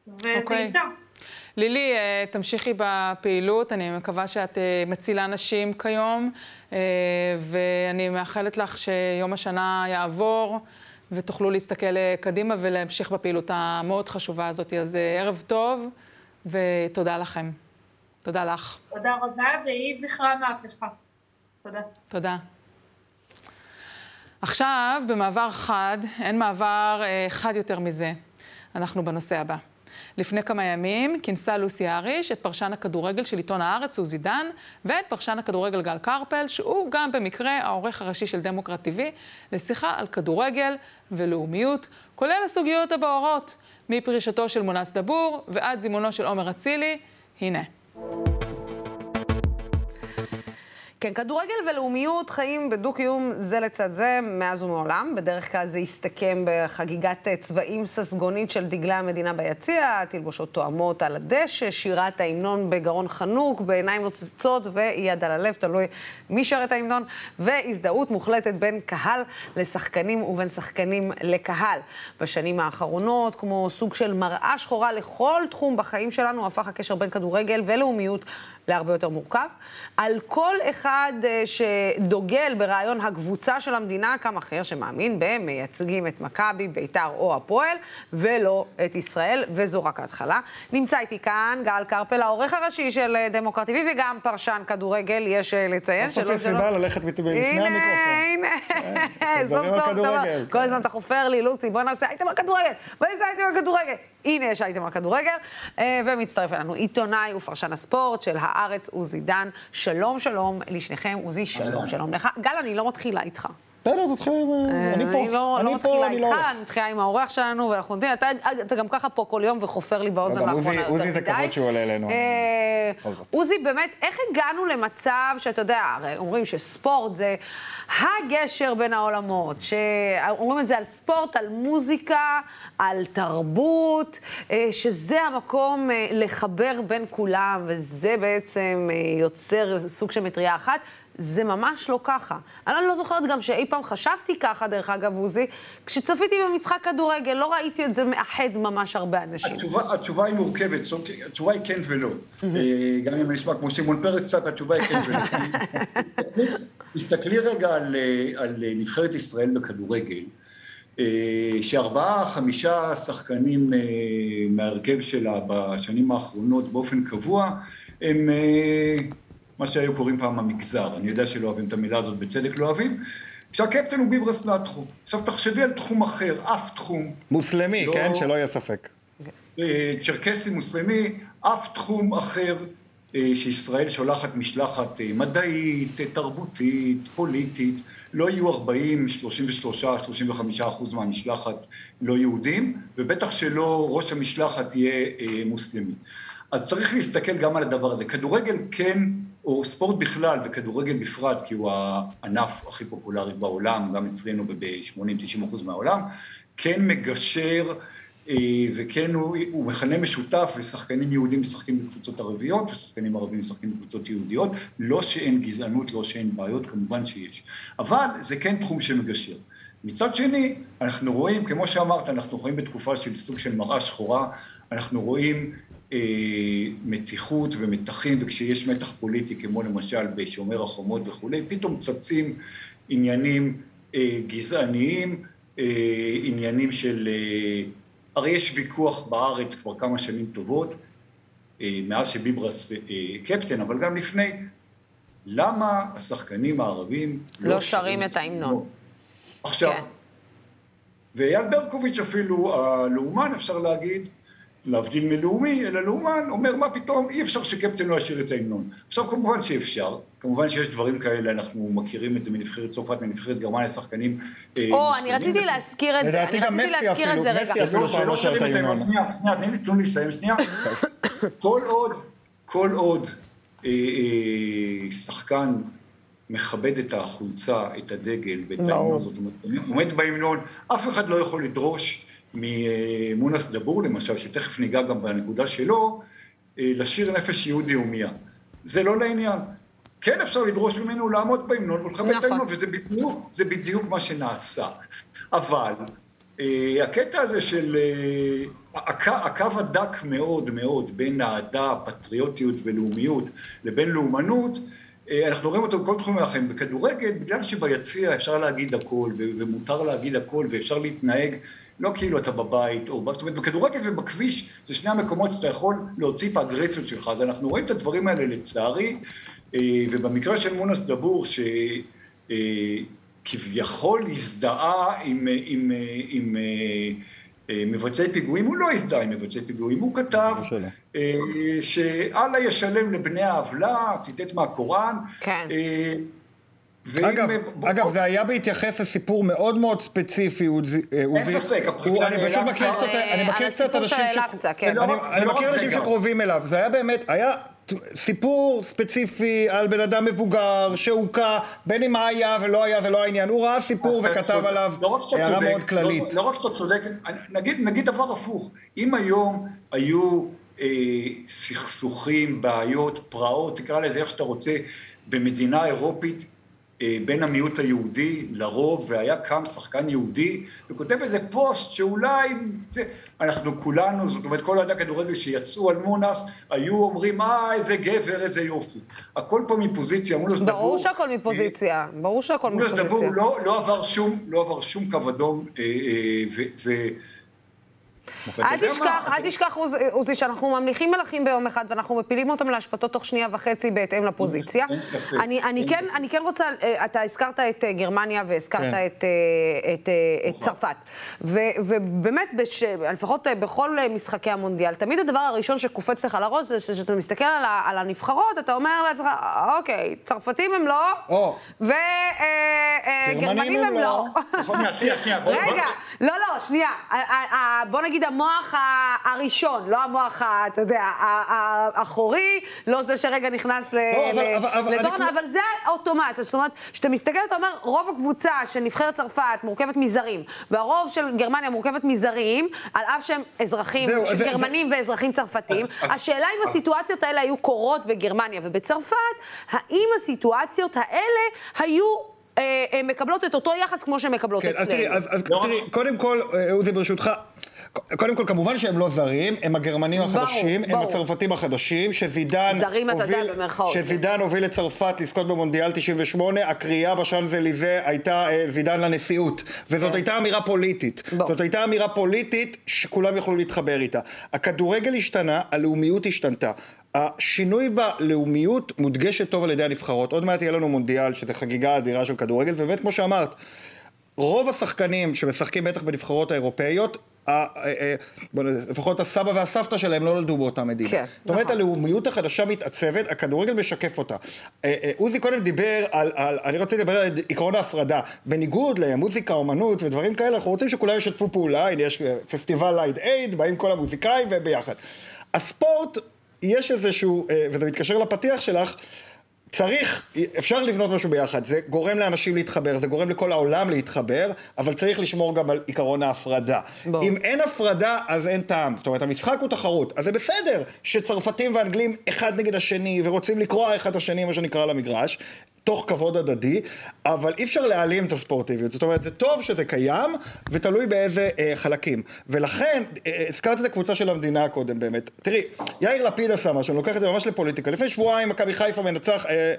S6: וזה okay. אוקיי. איתה.
S1: לילי, אה, תמשיכי בפעילות, אני מקווה שאת אה, מצילה נשים כיום, אה, ואני מאחלת לך שיום השנה יעבור ותוכלו להסתכל קדימה ולהמשיך בפעילות המאוד חשובה הזאת. אז ערב טוב ותודה לכם. תודה לך.
S6: תודה רבה, ויהי זכרה מהפכה. תודה.
S1: תודה. עכשיו, במעבר חד, אין מעבר אה, חד יותר מזה. אנחנו בנושא הבא. לפני כמה ימים כינסה לוסי אהריש את פרשן הכדורגל של עיתון הארץ, עוזי דן, ואת פרשן הכדורגל גל קרפל, שהוא גם במקרה העורך הראשי של דמוקרט TV, לשיחה על כדורגל ולאומיות, כולל הסוגיות הבוערות, מפרישתו של מונס דבור ועד זימונו של עומר אצילי. הנה.
S7: כן, כדורגל ולאומיות חיים בדו-קיום זה לצד זה מאז ומעולם. בדרך כלל זה הסתכם בחגיגת צבעים ססגונית של דגלי המדינה ביציע, תלבושות תואמות על הדשא, שירת ההמנון בגרון חנוק, בעיניים נוצצות ויד על הלב, תלוי מי שר את ההמנון, והזדהות מוחלטת בין קהל לשחקנים ובין שחקנים לקהל. בשנים האחרונות, כמו סוג של מראה שחורה לכל תחום בחיים שלנו, הפך הקשר בין כדורגל ולאומיות להרבה יותר מורכב. על כל אחד uh, שדוגל ברעיון הקבוצה של המדינה, קם אחר שמאמין בהם, מייצגים את מכבי, ביתר או הפועל, ולא את ישראל, וזו רק ההתחלה. נמצא איתי כאן גל קרפל, העורך הראשי של אה, דמוקרט TV, וגם פרשן כדורגל, יש uh, לציין.
S8: בסוף יש סיבה ללכת לפני המיקרופון.
S7: הנה, הנה, סוף סוף אתה כל הזמן אתה חופר לי, לוסי, בוא נעשה אייטם על כדורגל, בוא נעשה אייטם על כדורגל. הנה יש אייטם על כדורגל, ומצטרף אלינו עיתונאי ופרשן הספורט של הארץ, עוזי דן. שלום, שלום לשניכם. עוזי, שלום, שלום לך. גל, אני לא מתחילה איתך.
S8: בסדר, תתחיל, אה, אני פה.
S7: אני לא, לא מתחילה איתך, אני מתחילה עם האורח שלנו, ואנחנו יודעים, אתה גם ככה פה כל יום וחופר לי באוזן לאחרונה.
S8: עוזי זה כבוד שהוא עולה אלינו. אה,
S7: עוזי, באמת, איך הגענו למצב שאתה יודע, הרי אומרים שספורט זה הגשר בין העולמות, שאומרים את זה על ספורט, על מוזיקה, על תרבות, אה, שזה המקום לחבר בין כולם, וזה בעצם יוצר סוג של מטריה אחת. זה ממש לא ככה. אני לא זוכרת גם שאי פעם חשבתי ככה, דרך אגב, עוזי, כשצפיתי במשחק כדורגל, לא ראיתי את זה מאחד ממש הרבה אנשים.
S9: התשובה, התשובה היא מורכבת, התשובה היא כן ולא. אה, גם אם אני אשמע כמו שמעון פרק קצת, התשובה היא כן ולא. תסתכלי רגע על, אה, על נבחרת ישראל בכדורגל. אה, שארבעה, חמישה שחקנים מההרכב שלה בשנים האחרונות באופן קבוע, הם מה שהיו קוראים פעם המגזר, אני יודע שלא אוהבים את המילה הזאת, בצדק לא אוהבים, שהקפטן הוא ביברס נטחו. עכשיו תחשבי על תחום אחר, אף תחום.
S8: מוסלמי, לא, כן? שלא יהיה ספק.
S9: אה, צ'רקסי מוסלמי, אף תחום אחר אה, שישראל שולחת משלחת אה, מדעית, תרבותית, פוליטית, לא יהיו 40, 33, 35 אחוז מהמשלחת לא יהודים, ובטח שלא ראש המשלחת יהיה מוסלמי. אז צריך להסתכל גם על הדבר הזה. כדורגל כן או ספורט בכלל וכדורגל בפרט, כי הוא הענף הכי פופולרי בעולם, גם אצלנו ב-80-90 אחוז מהעולם, כן מגשר אה, וכן הוא, הוא מכנה משותף ושחקנים יהודים משחקים בקבוצות ערביות ושחקנים ערבים משחקים בקבוצות יהודיות, לא שאין גזענות, לא שאין בעיות, כמובן שיש. אבל זה כן תחום שמגשר. מצד שני, אנחנו רואים, כמו שאמרת, אנחנו רואים בתקופה של סוג של מראה שחורה, אנחנו רואים מתיחות ומתחים, וכשיש מתח פוליטי, כמו למשל בשומר החומות וכולי, פתאום צצים עניינים אה, גזעניים, אה, עניינים של... הרי יש ויכוח בארץ כבר כמה שנים טובות, מאז שביברס קפטן, אבל גם לפני, למה השחקנים הערבים
S7: לא, לא שרים את ההמנון?
S9: עכשיו, כן. ואייל ברקוביץ' אפילו, הלאומן, אפשר להגיד, להבדיל מלאומי, אלא לאומן אומר מה פתאום, אי אפשר שקפטן לא ישאיר את ההמנון. עכשיו כמובן שאפשר, כמובן שיש דברים כאלה, אנחנו מכירים את זה מנבחרת צרפת, מנבחרת גרמניה, שחקנים
S7: אה, או, אני רציתי להזכיר את זה, אני רציתי להזכיר את זה רגע.
S9: לא שרים את ההמנון. שנייה, שנייה, תנו לי לסיים שנייה. כל עוד, כל עוד אה, אה, שחקן מכבד את החולצה, את הדגל ואת ההמנון הזאת, עומד בהמנון, אף אחד לא יכול לדרוש ממונס דבור למשל, שתכף ניגע גם בנקודה שלו, אה, לשיר נפש יהודי הומייה. זה לא לעניין. כן אפשר לדרוש ממנו לעמוד בהמנון ולכבד נכון. את ההמנון, וזה בדיוק, בדיוק מה שנעשה. אבל אה, הקטע הזה של... אה, הקו, הקו הדק מאוד מאוד בין אהדה, פטריוטיות ולאומיות לבין לאומנות, אנחנו רואים אותו בכל תחומי החיים. בכדורגל, בגלל שביציע אפשר להגיד הכל, ומותר להגיד הכל, ואפשר להתנהג לא כאילו אתה בבית, או... זאת אומרת, בכדורגל ובכביש זה שני המקומות שאתה יכול להוציא את האגרסיות שלך. אז אנחנו רואים את הדברים האלה לצערי, אה, ובמקרה של מונס דבור, שכביכול אה, הזדהה עם, עם, עם, עם מבצעי פיגועים, הוא לא הזדהה עם מבצעי פיגועים, הוא כתב שאללה ישלם לבני העוולה, ציטט מהקוראן.
S7: כן.
S8: אגב, אגב, זה היה בהתייחס לסיפור מאוד מאוד ספציפי, עוזי.
S9: אין ספק.
S8: אני פשוט מכיר קצת, אני מכיר קצת אנשים,
S7: כן.
S8: אני מכיר אנשים שקרובים אליו, זה היה באמת, היה סיפור ספציפי על בן אדם מבוגר שהוכה, בין אם היה ולא היה, זה לא העניין. הוא ראה סיפור וכתב עליו הערה מאוד כללית.
S9: לא רק שאתה צודק, נגיד דבר הפוך. אם היום היו סכסוכים, בעיות, פרעות, תקרא לזה איך שאתה רוצה, במדינה אירופית, בין המיעוט היהודי לרוב, והיה קם שחקן יהודי, וכותב איזה פוסט שאולי, אנחנו כולנו, זאת אומרת כל אוהדי הכדורגל שיצאו על מונס, היו אומרים, אה, איזה גבר, איזה יופי. הכל פה מפוזיציה, מונס דבור...
S7: ברור שהכל מפוזיציה, ברור שהכל מפוזיציה.
S9: מונס דבור לא, לא עבר שום, לא עבר שום קו אדום, ו...
S7: אל תשכח, אל תשכח, עוזי, שאנחנו ממליכים מלכים ביום אחד ואנחנו מפילים אותם להשפטות תוך שנייה וחצי בהתאם לפוזיציה. אני כן רוצה, אתה הזכרת את גרמניה והזכרת את צרפת. ובאמת, לפחות בכל משחקי המונדיאל, תמיד הדבר הראשון שקופץ לך לראש זה שאתה מסתכל על הנבחרות, אתה אומר לעצמך, אוקיי, צרפתים הם לא, וגרמנים הם לא.
S9: שנייה, שנייה.
S7: רגע, לא, לא, שנייה. בוא נגיד המוח הראשון, לא המוח, אתה יודע, האחורי, לא זה שרגע נכנס לדורנה, אבל זה האוטומט. זאת אומרת, כשאתה מסתכל, אתה אומר, רוב הקבוצה של נבחרת צרפת מורכבת מזרים, והרוב של גרמניה מורכבת מזרים, על אף שהם אזרחים גרמנים ואזרחים צרפתים. השאלה אם הסיטואציות האלה היו קורות בגרמניה ובצרפת, האם הסיטואציות האלה היו... מקבלות את אותו יחס כמו שהן מקבלות אצלנו.
S8: כן, אז תראי, קודם כל, עוזי, ברשותך, קודם כל, כמובן שהם לא זרים, הם הגרמנים החדשים, הם הצרפתים החדשים, שזידן שזידן הוביל את צרפת לזכות במונדיאל 98, הקריאה בשאנזליזה הייתה זידן לנשיאות, וזאת הייתה אמירה פוליטית. זאת הייתה אמירה פוליטית שכולם יכלו להתחבר איתה. הכדורגל השתנה, הלאומיות השתנתה. השינוי בלאומיות מודגשת טוב על ידי הנבחרות. עוד מעט יהיה לנו מונדיאל, שזה חגיגה אדירה של כדורגל, ובאמת, כמו שאמרת, רוב השחקנים שמשחקים בטח בנבחרות האירופאיות, לפחות הסבא והסבתא שלהם לא נולדו באותה מדינה.
S7: כן,
S8: זאת אומרת, הלאומיות החדשה מתעצבת, הכדורגל משקף אותה. עוזי קודם דיבר על, אני רוצה לדבר על עקרון ההפרדה. בניגוד למוזיקה, אומנות ודברים כאלה, אנחנו רוצים שכולם ישתפו פעולה, הנה יש פסטיבל לייד אייד, באים כל המוזיקאים וביחד. הספורט, יש איזשהו, וזה מתקשר לפתיח שלך, צריך, אפשר לבנות משהו ביחד, זה גורם לאנשים להתחבר, זה גורם לכל העולם להתחבר, אבל צריך לשמור גם על עיקרון ההפרדה. בוא. אם אין הפרדה, אז אין טעם. זאת אומרת, המשחק הוא תחרות, אז זה בסדר שצרפתים ואנגלים אחד נגד השני, ורוצים לקרוע אחד את השני, מה שנקרא, למגרש. תוך כבוד הדדי, אבל אי אפשר להעלים את הספורטיביות. זאת אומרת, זה טוב שזה קיים, ותלוי באיזה אה, חלקים. ולכן, אה, הזכרת את הקבוצה של המדינה קודם באמת. תראי, יאיר לפיד עשה משהו, אני לוקח את זה ממש לפוליטיקה. לפני שבועיים מכבי חיפה מנצח... אה,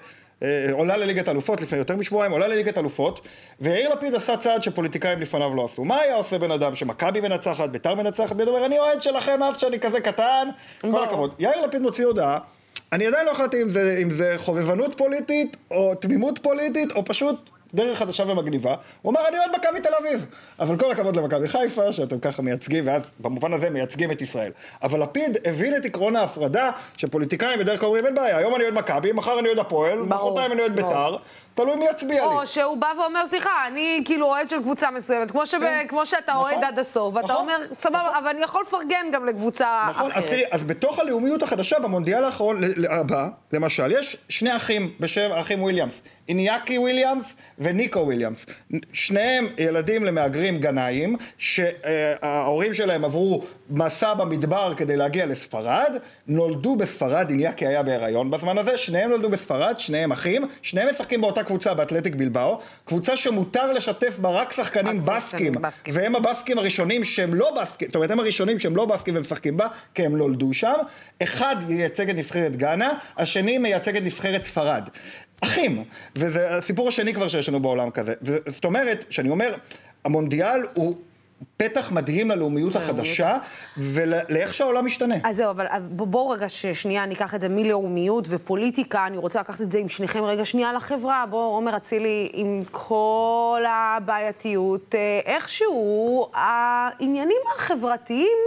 S8: עולה לליגת אלופות לפני יותר משבועיים, עולה לליגת אלופות, ויאיר לפיד עשה צעד שפוליטיקאים לפניו לא עשו. מה היה עושה בן אדם שמכבי מנצחת, ביתר מנצחת, ואומר, אני אוהד שלכם אז שאני כזה קטן, כל הכבוד. יאיר לפיד מוציא הודעה. אני עדיין לא החלטתי אם זה, אם זה חובבנות פוליטית, או תמימות פוליטית, או פשוט דרך חדשה ומגניבה. הוא אמר, אני אוהד מכבי תל אביב. אבל כל הכבוד למכבי חיפה, שאתם ככה מייצגים, ואז במובן הזה מייצגים את ישראל. אבל לפיד הבין את עקרון ההפרדה, שפוליטיקאים בדרך כלל אומרים, אין בעיה, היום אני אוהד מכבי, מחר אני אוהד הפועל, מחרתיים אני אוהד ביתר. תלוי מי יצביע לי.
S7: או שהוא בא ואומר, סליחה, אני כאילו אוהד של קבוצה מסוימת, כמו, שב, כן. כמו שאתה נכון, אוהד עד הסוף, ואתה נכון, אומר, סבבה, נכון. אבל אני יכול לפרגן גם לקבוצה
S8: נכון,
S7: אחרת.
S8: אז תראי, אז בתוך הלאומיות החדשה, במונדיאל האחרון הבא, למשל, יש שני אחים בשם האחים וויליאמס, איניאקי וויליאמס וניקו וויליאמס. שניהם ילדים למהגרים גנאים, שההורים שלהם עברו מסע במדבר כדי להגיע לספרד, נולדו בספרד, איניאקי היה בהיריון בזמן הזה, שניהם נולדו בספרד, שניהם אחים, שניהם משחקים באותה קבוצה באתלטיק בלבאו, קבוצה שמותר לשתף בה רק שחקנים בסקים, בסקים, והם הבסקים הראשונים שהם לא בסקים, זאת אומרת הם הראשונים שהם לא בסקים ומשחקים בה, כי הם נולדו שם, אחד ייצג את נבחרת גאנה, השני מייצג את נבחרת ספרד. אחים, וזה הסיפור השני כבר שיש לנו בעולם כזה, זאת אומרת, שאני אומר, המונדיאל הוא פתח מדהים ללאומיות החדשה ולאיך שהעולם משתנה.
S7: אז זהו, אבל בואו רגע שנייה ניקח את זה מלאומיות ופוליטיקה, אני רוצה לקחת את זה עם שניכם רגע שנייה לחברה. בואו, עומר אצילי, עם כל הבעייתיות, אה, איכשהו העניינים החברתיים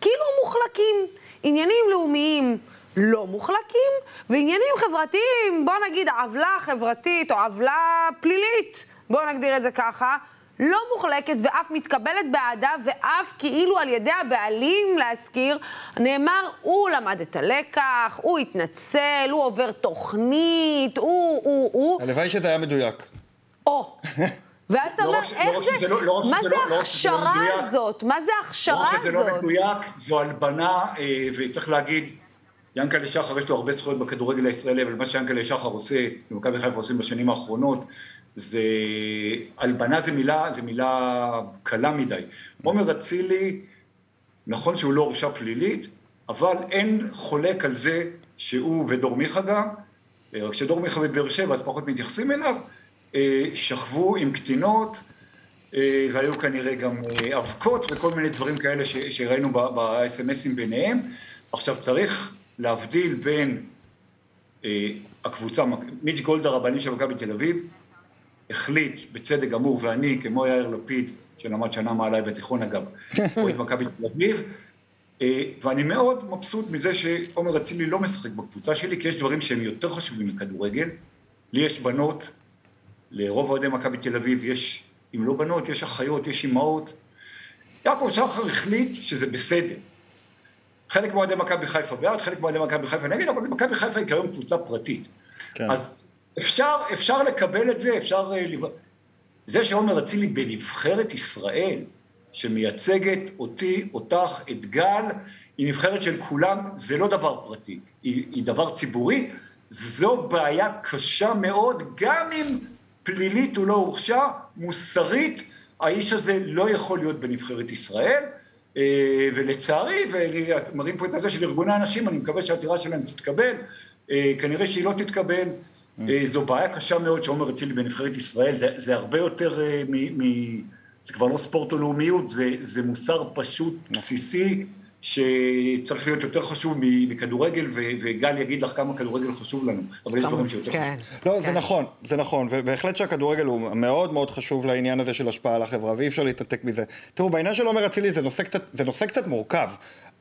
S7: כאילו מוחלקים. עניינים לאומיים לא מוחלקים, ועניינים חברתיים, בואו נגיד עוולה חברתית או עוולה פלילית, בואו נגדיר את זה ככה, לא מוחלקת ואף מתקבלת בעדה, ואף כאילו על ידי הבעלים, להזכיר, נאמר, הוא למד את הלקח, הוא התנצל, הוא עובר תוכנית, הוא, הוא, הוא.
S8: הלוואי שזה היה מדויק.
S7: או. ואז אתה אומר, איך זה, מה זה ההכשרה הזאת? מה זה ההכשרה הזאת? לא רק שזה
S9: לא מדויק, זו הלבנה, אה, וצריך להגיד, ינקלה שחר יש לו הרבה זכויות בכדורגל הישראלי, אבל מה שיאנקל'ה שחר עושה, ומכבי חיפה עושים בשנים האחרונות, זה, הלבנה זה מילה, זה מילה קלה מדי. עומר אצילי, נכון שהוא לא הורשע פלילית, אבל אין חולק על זה שהוא ודור מיכה גם, רק שדור מיכה בבאר שבע אז פחות מתייחסים אליו, אה, שכבו עם קטינות, אה, והיו כנראה גם אה, אבקות וכל מיני דברים כאלה שראינו ב-SMSים ביניהם. עכשיו צריך להבדיל בין הקבוצה, מיץ' גולדהר, הבעלים של מכבי תל אביב, החליט, בצדק גמור, ואני, כמו יאיר לפיד, שלמד שנה מעליי בתיכון אגב, אוהד מכבי תל אביב, אה, ואני מאוד מבסוט מזה שעומר אצילי לא משחק בקבוצה שלי, כי יש דברים שהם יותר חשובים מכדורגל. לי יש בנות, לרוב אוהדי מכבי תל אביב יש, אם לא בנות, יש אחיות, יש אימהות. יעקב שחר החליט שזה בסדר. חלק מאוהדי מכבי חיפה בעד, חלק מאוהדי מכבי חיפה נגד, אבל מכבי חיפה היא כיום קבוצה פרטית. כן. אז אפשר, אפשר לקבל את זה, אפשר... אה, זה שעומר אצילי בנבחרת ישראל, שמייצגת אותי, אותך, את גל, היא נבחרת של כולם, זה לא דבר פרטי, היא, היא דבר ציבורי, זו בעיה קשה מאוד, גם אם פלילית הוא לא הורשע, מוסרית, האיש הזה לא יכול להיות בנבחרת ישראל, ולצערי, ומראים פה את הזה של ארגוני הנשים, אני מקווה שהעתירה שלהם תתקבל, אה, כנראה שהיא לא תתקבל, אה, זו בעיה קשה מאוד שעומר אצילי בנבחרת ישראל, זה, זה הרבה יותר אה, מ... מ זה כבר לא ספורט או לאומיות, זה, זה מוסר פשוט בסיסי, שצריך להיות יותר חשוב מכדורגל, וגל יגיד לך כמה כדורגל חשוב לנו, אבל יש דברים שיותר כן, חשוב.
S8: לא, כן. זה נכון, זה נכון, ובהחלט שהכדורגל הוא מאוד מאוד חשוב לעניין הזה של השפעה על החברה, ואי אפשר להתנתק מזה. תראו, בעניין של עומר אצילי זה זה נושא קצת מורכב.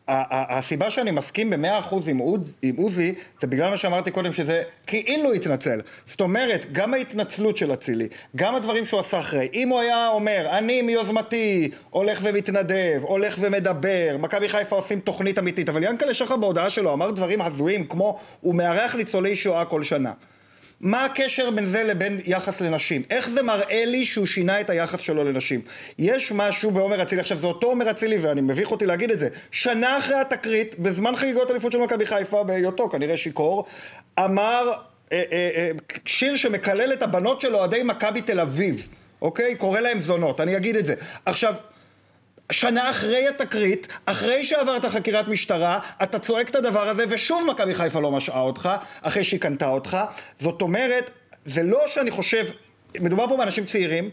S8: הסיבה שאני מסכים במאה אחוז עם, עם עוזי, זה בגלל מה שאמרתי קודם, שזה כאילו התנצל. זאת אומרת, גם ההתנצלות של אצילי, גם הדברים שהוא עשה אחרי, אם הוא היה אומר, אני מיוזמתי הולך ומתנדב, הולך ומדבר, מכבי חיפה עושים תוכנית אמיתית, אבל ינקלה שחר בהודעה שלו אמר דברים הזויים, כמו הוא מארח ניצולי שואה כל שנה. מה הקשר בין זה לבין יחס לנשים? איך זה מראה לי שהוא שינה את היחס שלו לנשים? יש משהו בעומר אצילי, עכשיו זה אותו עומר אצילי ואני מביך אותי להגיד את זה, שנה אחרי התקרית, בזמן חגיגות אליפות של מכבי חיפה, בהיותו כנראה שיכור, אמר אה, אה, אה, שיר שמקלל את הבנות של אוהדי מכבי תל אביב, אוקיי? קורא להם זונות, אני אגיד את זה. עכשיו, שנה אחרי התקרית, אחרי שעברת חקירת משטרה, אתה צועק את הדבר הזה ושוב מכבי חיפה לא משעה אותך, אחרי שהיא קנתה אותך. זאת אומרת, זה לא שאני חושב, מדובר פה באנשים צעירים,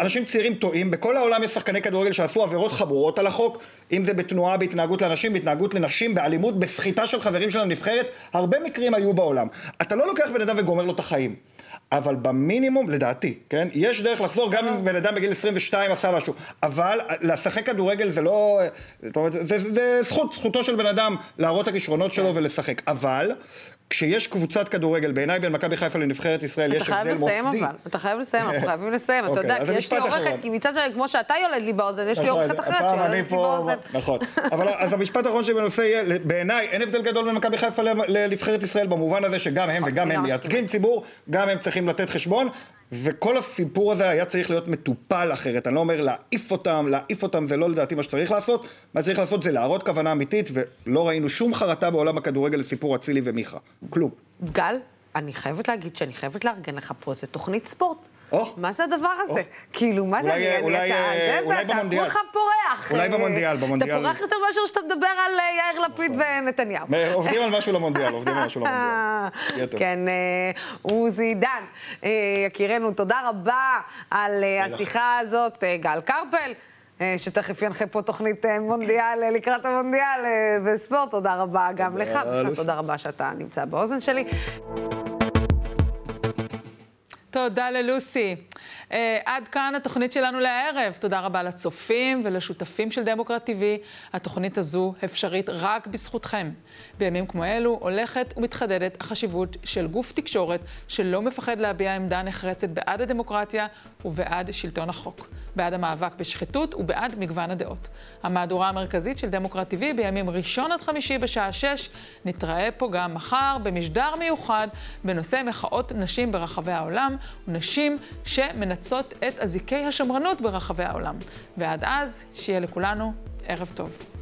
S8: אנשים צעירים טועים, בכל העולם יש שחקני כדורגל שעשו עבירות חמורות על החוק, אם זה בתנועה, בהתנהגות לאנשים, בהתנהגות לנשים, באלימות, בסחיטה של חברים של הנבחרת, הרבה מקרים היו בעולם. אתה לא לוקח בן אדם וגומר לו את החיים. אבל במינימום, לדעתי, כן? יש דרך לחזור גם אם בן אדם בגיל 22 עשה משהו. אבל לשחק כדורגל זה לא... זאת אומרת, זה, זה, זה זכות, זכותו של בן אדם להראות את הכישרונות שלו כן. ולשחק. אבל כשיש קבוצת כדורגל, בעיניי בין מכבי חיפה לנבחרת ישראל יש הבדל מוסדי.
S7: אתה חייב לסיים אבל, אתה חייב לסיים, אנחנו חייבים לסיים, אתה יודע, כי יש לי עורכת, כי מצד שני, כמו שאתה יולד לי באוזן, יש לי נכון, עורכת אחרת שיולדת לי באוזן.
S8: נכון, אבל אז המשפט האחרון שלי בנושא יהיה, בעיניי אין הבדל גדול בין מכבי חיפה לנבחרת ישראל, במובן הזה שגם הם וגם הם מייצגים ציבור, גם הם צריכים לתת חשבון, וכל הסיפור הזה היה צריך להיות מטופל אחרת. אני לא אומר להעיף אותם, להעיף אותם זה לא לדעתי מה שצריך לעשות. מה שצריך לעשות זה להראות כוונה אמיתית, ולא ראינו שום חרטה בעולם הכדורגל לסיפור אצילי ומיכה. כלום.
S7: גל, אני חייבת להגיד שאני חייבת לארגן לך פה איזה תוכנית ספורט. מה זה הדבר הזה? כאילו, מה זה, אני,
S8: אולי, אתה, זה, אולי
S7: ואתה כולך פורח.
S8: אולי במונדיאל, במונדיאל.
S7: אתה פורח יותר מאשר שאתה מדבר על אה, יאיר לפיד נכון. ונתניהו.
S8: עובדים על משהו למונדיאל, עובדים על משהו למונדיאל.
S7: כן, אה, עוזי דן, אה, יקירנו, תודה רבה על השיחה הזאת. גל קרפל. שתכף ינחה פה תוכנית מונדיאל לקראת המונדיאל בספורט. תודה רבה גם לך, תודה רבה שאתה נמצא באוזן שלי.
S1: תודה ללוסי. Uh, עד כאן התוכנית שלנו לערב. תודה רבה לצופים ולשותפים של דמוקרט TV. התוכנית הזו אפשרית רק בזכותכם. בימים כמו אלו הולכת ומתחדדת החשיבות של גוף תקשורת שלא מפחד להביע עמדה נחרצת בעד הדמוקרטיה ובעד שלטון החוק. בעד המאבק בשחיתות ובעד מגוון הדעות. המהדורה המרכזית של דמוקרט TV בימים ראשון עד חמישי בשעה שש. נתראה פה גם מחר במשדר מיוחד בנושא מחאות נשים ברחבי העולם, ונשים שמנצות את אזיקי השמרנות ברחבי העולם. ועד אז, שיהיה לכולנו ערב טוב.